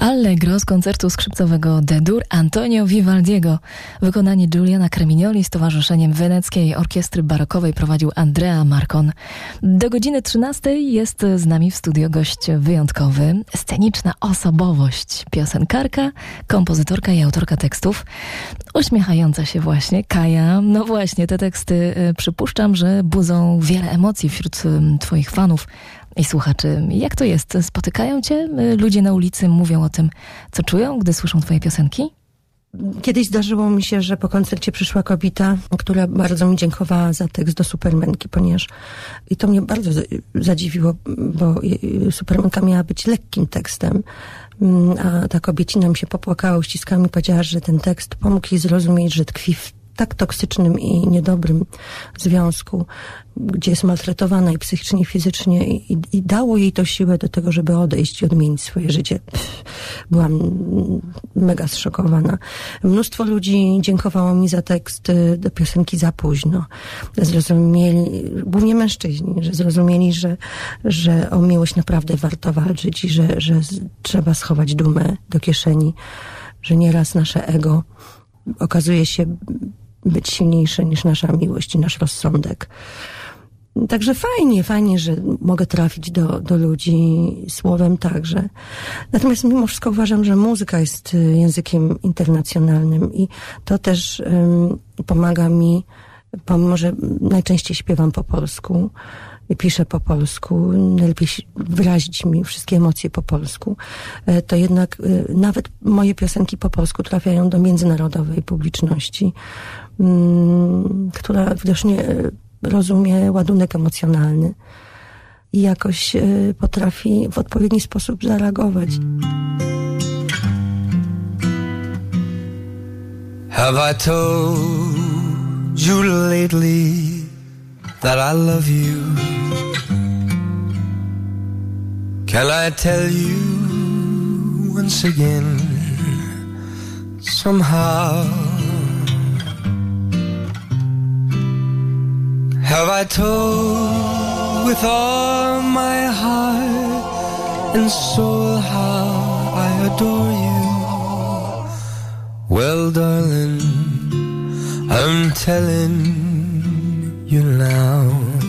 Allegro z koncertu skrzypcowego D-dur Antonio Vivaldiego. Wykonanie Giuliana Cremignoli z Towarzyszeniem Weneckiej Orkiestry Barokowej prowadził Andrea Marcon. Do godziny 13 jest z nami w studio gość wyjątkowy, sceniczna osobowość, piosenkarka, kompozytorka i autorka tekstów. Uśmiechająca się właśnie Kaja. No właśnie, te teksty y, przypuszczam, że budzą wiele emocji wśród twoich fanów i słuchaczy. Jak to jest? Spotykają cię y, ludzie na ulicy, mówią o tym, co czują, gdy słyszą twoje piosenki? Kiedyś zdarzyło mi się, że po koncercie przyszła kobieta, która bardzo mi dziękowała za tekst do Supermenki, ponieważ i to mnie bardzo zadziwiło, bo Supermenka miała być lekkim tekstem, mm, a ta kobiecina mi się popłakała uściskami i powiedziała, że ten tekst pomógł jej zrozumieć, że tkwi w tak toksycznym i niedobrym związku, gdzie jest maltretowana i psychicznie, i fizycznie i, i dało jej to siłę do tego, żeby odejść i odmienić swoje życie. Byłam mega zszokowana. Mnóstwo ludzi dziękowało mi za tekst y, do piosenki za późno. Zrozumieli, głównie mężczyźni, że zrozumieli, że, że o miłość naprawdę warto walczyć i że, że trzeba schować dumę do kieszeni, że nieraz nasze ego okazuje się być silniejsze niż nasza miłość i nasz rozsądek. Także fajnie, fajnie, że mogę trafić do, do ludzi słowem także. Natomiast mimo wszystko uważam, że muzyka jest y, językiem internacjonalnym i to też um, pomaga mi, pomimo że najczęściej śpiewam po polsku, piszę po polsku, najlepiej wyrazić mi wszystkie emocje po polsku, e, to jednak e, nawet moje piosenki po polsku trafiają do międzynarodowej publiczności, mm, która widocznie e, rozumie ładunek emocjonalny i jakoś potrafi w odpowiedni sposób zareagować. Have I told you lately that I love you. Can I tell you once again, somehow? Have I told with all my heart and soul how I adore you? Well, darling, I'm telling you now.